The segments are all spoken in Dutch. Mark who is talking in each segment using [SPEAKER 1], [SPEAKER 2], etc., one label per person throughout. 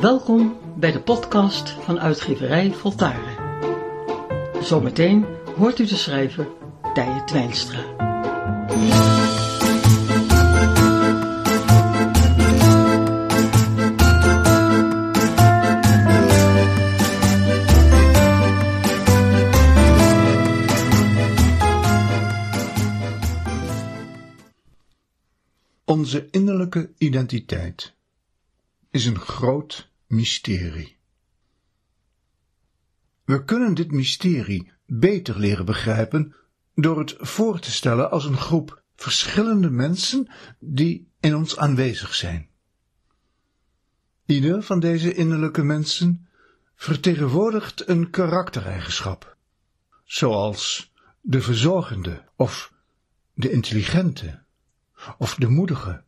[SPEAKER 1] Welkom bij de podcast van uitgeverij Voltaren. Zometeen hoort u de schrijver Tije Twijnstra.
[SPEAKER 2] Onze innerlijke identiteit is een groot mysterie. We kunnen dit mysterie beter leren begrijpen door het voor te stellen als een groep verschillende mensen die in ons aanwezig zijn. Ieder van deze innerlijke mensen vertegenwoordigt een karaktereigenschap, zoals de verzorgende of de intelligente of de moedige.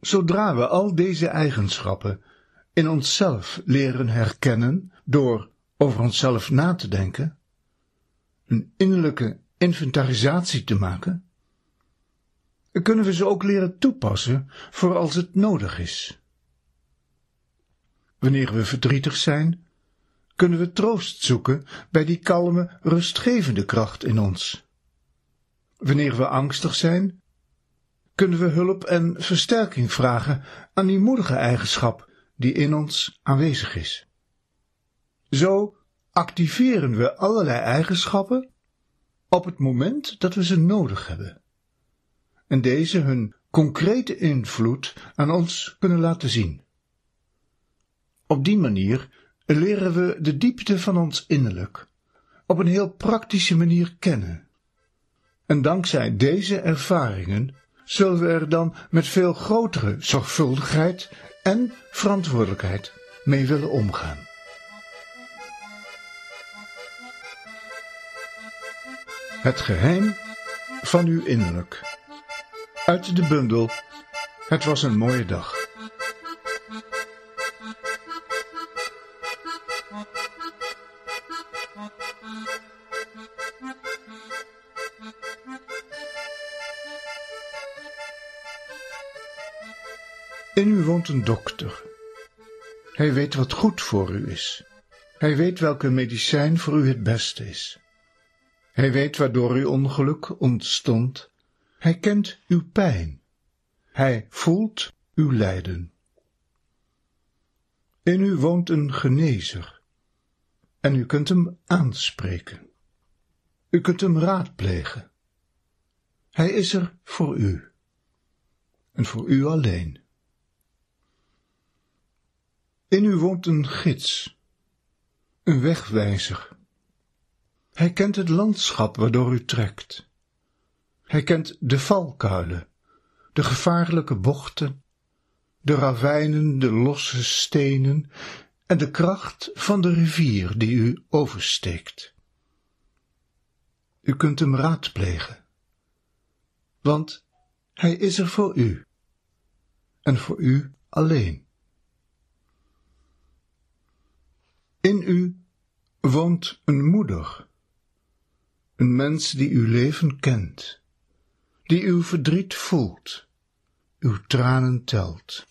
[SPEAKER 2] Zodra we al deze eigenschappen in onszelf leren herkennen door over onszelf na te denken, een innerlijke inventarisatie te maken, kunnen we ze ook leren toepassen voor als het nodig is. Wanneer we verdrietig zijn, kunnen we troost zoeken bij die kalme, rustgevende kracht in ons. Wanneer we angstig zijn, kunnen we hulp en versterking vragen aan die moedige eigenschap die in ons aanwezig is. Zo activeren we allerlei eigenschappen op het moment dat we ze nodig hebben. En deze hun concrete invloed aan ons kunnen laten zien. Op die manier leren we de diepte van ons innerlijk op een heel praktische manier kennen. En dankzij deze ervaringen zullen we er dan met veel grotere zorgvuldigheid en verantwoordelijkheid mee willen omgaan. Het geheim van uw innerlijk. Uit de bundel Het was een mooie dag. In u woont een dokter. Hij weet wat goed voor u is. Hij weet welke medicijn voor u het beste is. Hij weet waardoor uw ongeluk ontstond. Hij kent uw pijn. Hij voelt uw lijden. In u woont een genezer. En u kunt hem aanspreken. U kunt hem raadplegen. Hij is er voor u. En voor u alleen. In u woont een gids, een wegwijzer. Hij kent het landschap waardoor u trekt. Hij kent de valkuilen, de gevaarlijke bochten, de ravijnen, de losse stenen en de kracht van de rivier die u oversteekt. U kunt hem raadplegen, want hij is er voor u en voor u alleen. In u woont een moeder, een mens die uw leven kent, die uw verdriet voelt, uw tranen telt,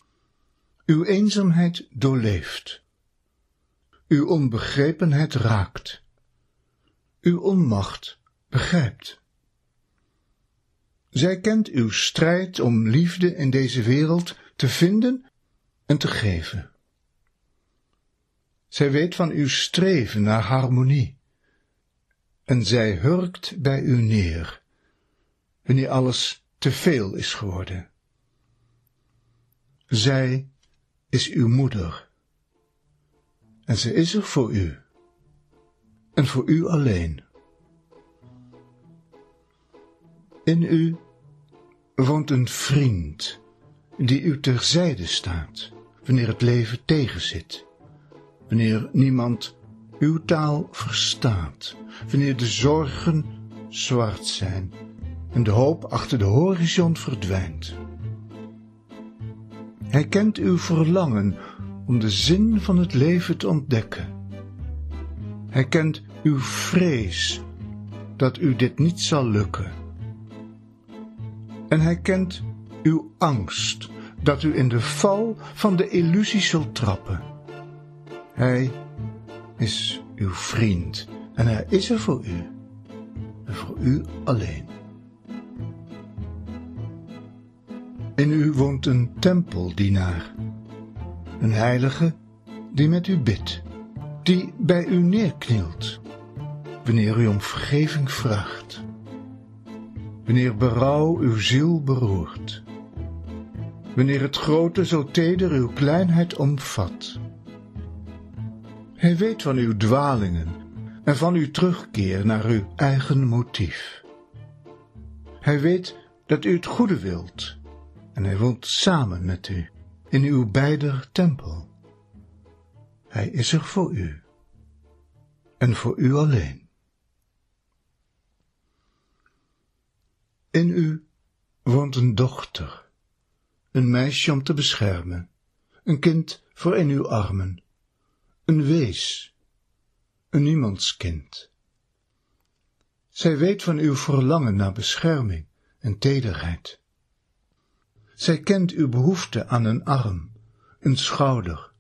[SPEAKER 2] uw eenzaamheid doorleeft, uw onbegrepenheid raakt, uw onmacht begrijpt. Zij kent uw strijd om liefde in deze wereld te vinden en te geven. Zij weet van uw streven naar harmonie. En zij hurkt bij u neer, wanneer alles te veel is geworden. Zij is uw moeder. En ze is er voor u. En voor u alleen. In u woont een vriend die u terzijde staat wanneer het leven tegenzit wanneer niemand uw taal verstaat, wanneer de zorgen zwart zijn en de hoop achter de horizon verdwijnt. Hij kent uw verlangen om de zin van het leven te ontdekken. Hij kent uw vrees dat u dit niet zal lukken. En hij kent uw angst dat u in de val van de illusie zult trappen. Hij is uw vriend en hij is er voor u. En voor u alleen. In u woont een tempeldienaar, een heilige die met u bidt, die bij u neerknielt, wanneer u om vergeving vraagt, wanneer berouw uw ziel beroert, wanneer het grote zo teder uw kleinheid omvat. Hij weet van uw dwalingen en van uw terugkeer naar uw eigen motief. Hij weet dat u het goede wilt en hij woont samen met u in uw beider tempel. Hij is er voor u en voor u alleen. In u woont een dochter, een meisje om te beschermen, een kind voor in uw armen, een wees, een niemandskind. Zij weet van uw verlangen naar bescherming en tederheid. Zij kent uw behoefte aan een arm, een schouder,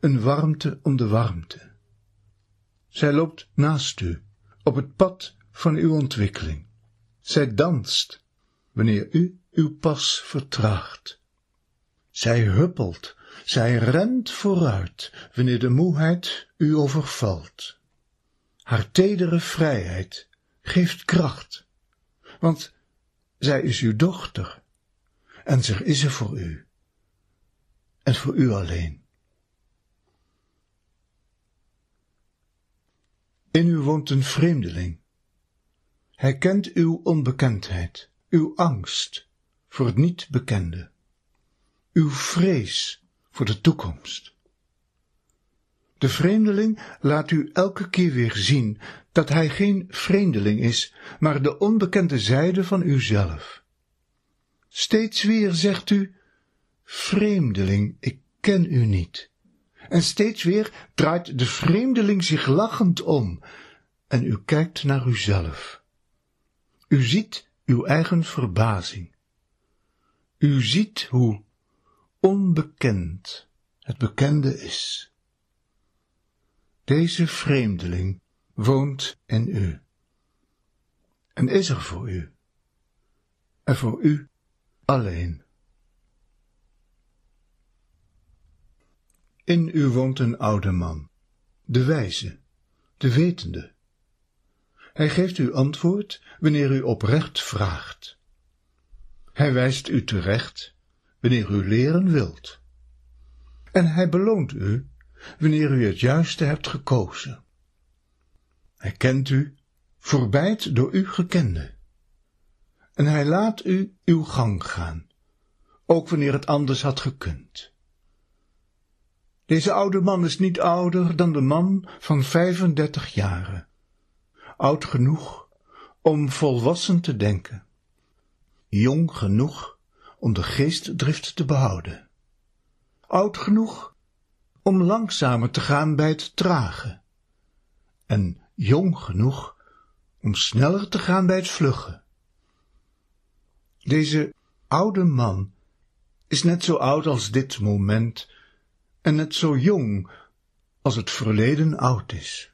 [SPEAKER 2] een warmte om de warmte. Zij loopt naast u, op het pad van uw ontwikkeling. Zij danst, wanneer u uw pas vertraagt. Zij huppelt, zij rent vooruit, wanneer de moeheid u overvalt. Haar tedere vrijheid geeft kracht, want zij is uw dochter, en zich is er voor u, en voor u alleen. In u woont een vreemdeling. Hij kent uw onbekendheid, uw angst voor het niet bekende, uw vrees voor de toekomst. De vreemdeling laat u elke keer weer zien dat hij geen vreemdeling is, maar de onbekende zijde van uzelf. Steeds weer zegt u, vreemdeling, ik ken u niet. En steeds weer draait de vreemdeling zich lachend om en u kijkt naar uzelf. U ziet uw eigen verbazing. U ziet hoe onbekend het bekende is. Deze vreemdeling woont in u en is er voor u en voor u alleen. In u woont een oude man, de wijze, de wetende. Hij geeft u antwoord wanneer u oprecht vraagt. Hij wijst u terecht wanneer u leren wilt. En hij beloont u wanneer u het juiste hebt gekozen. Hij kent u, voorbijt door u gekende. En hij laat u uw gang gaan, ook wanneer het anders had gekund. Deze oude man is niet ouder dan de man van 35 jaren, oud genoeg om volwassen te denken, jong genoeg om de geestdrift te behouden, oud genoeg om langzamer te gaan bij het trage, en jong genoeg om sneller te gaan bij het vluggen. Deze oude man is net zo oud als dit moment en net zo jong als het verleden oud is.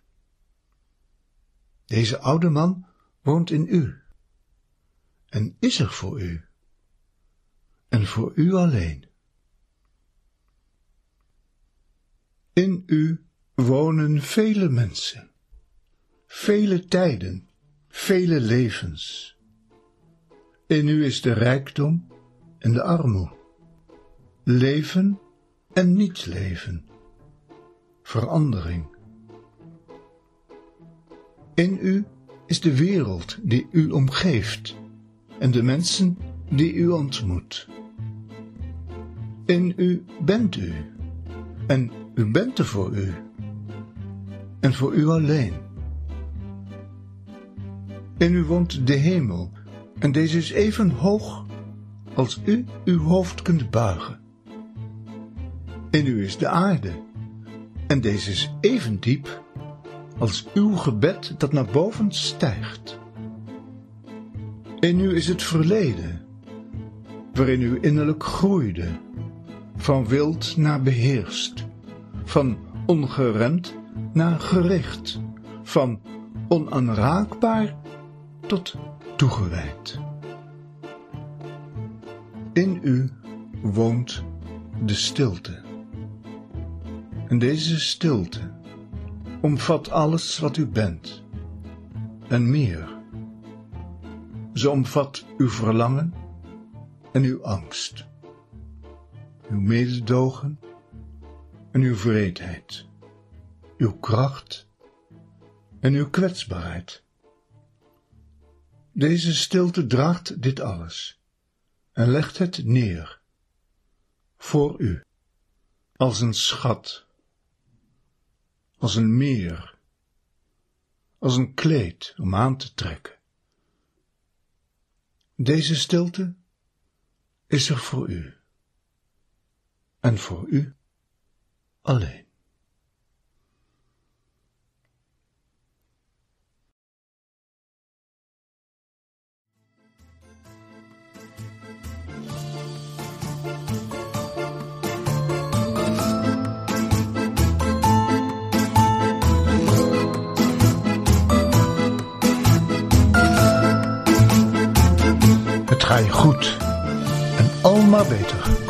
[SPEAKER 2] Deze oude man woont in u en is er voor u en voor u alleen. In u wonen vele mensen, vele tijden, vele levens. In u is de rijkdom en de armoede, leven en niet leven, verandering. In u is de wereld die u omgeeft en de mensen die u ontmoet. In u bent u en u bent er voor u en voor u alleen. In u woont de hemel en deze is even hoog als u uw hoofd kunt buigen. In u is de aarde en deze is even diep als uw gebed dat naar boven stijgt. In u is het verleden, waarin u innerlijk groeide van wild naar beheerst, van ongeremd naar gericht, van onaanraakbaar tot toegewijd. In u woont de stilte. En deze stilte omvat alles wat u bent en meer. Ze omvat uw verlangen en uw angst, uw mededogen en uw vreedheid, uw kracht en uw kwetsbaarheid. Deze stilte draagt dit alles en legt het neer voor u als een schat, als een meer, als een kleed om aan te trekken. Deze stilte is er voor u en voor u alleen. Het ga je goed en al maar beter.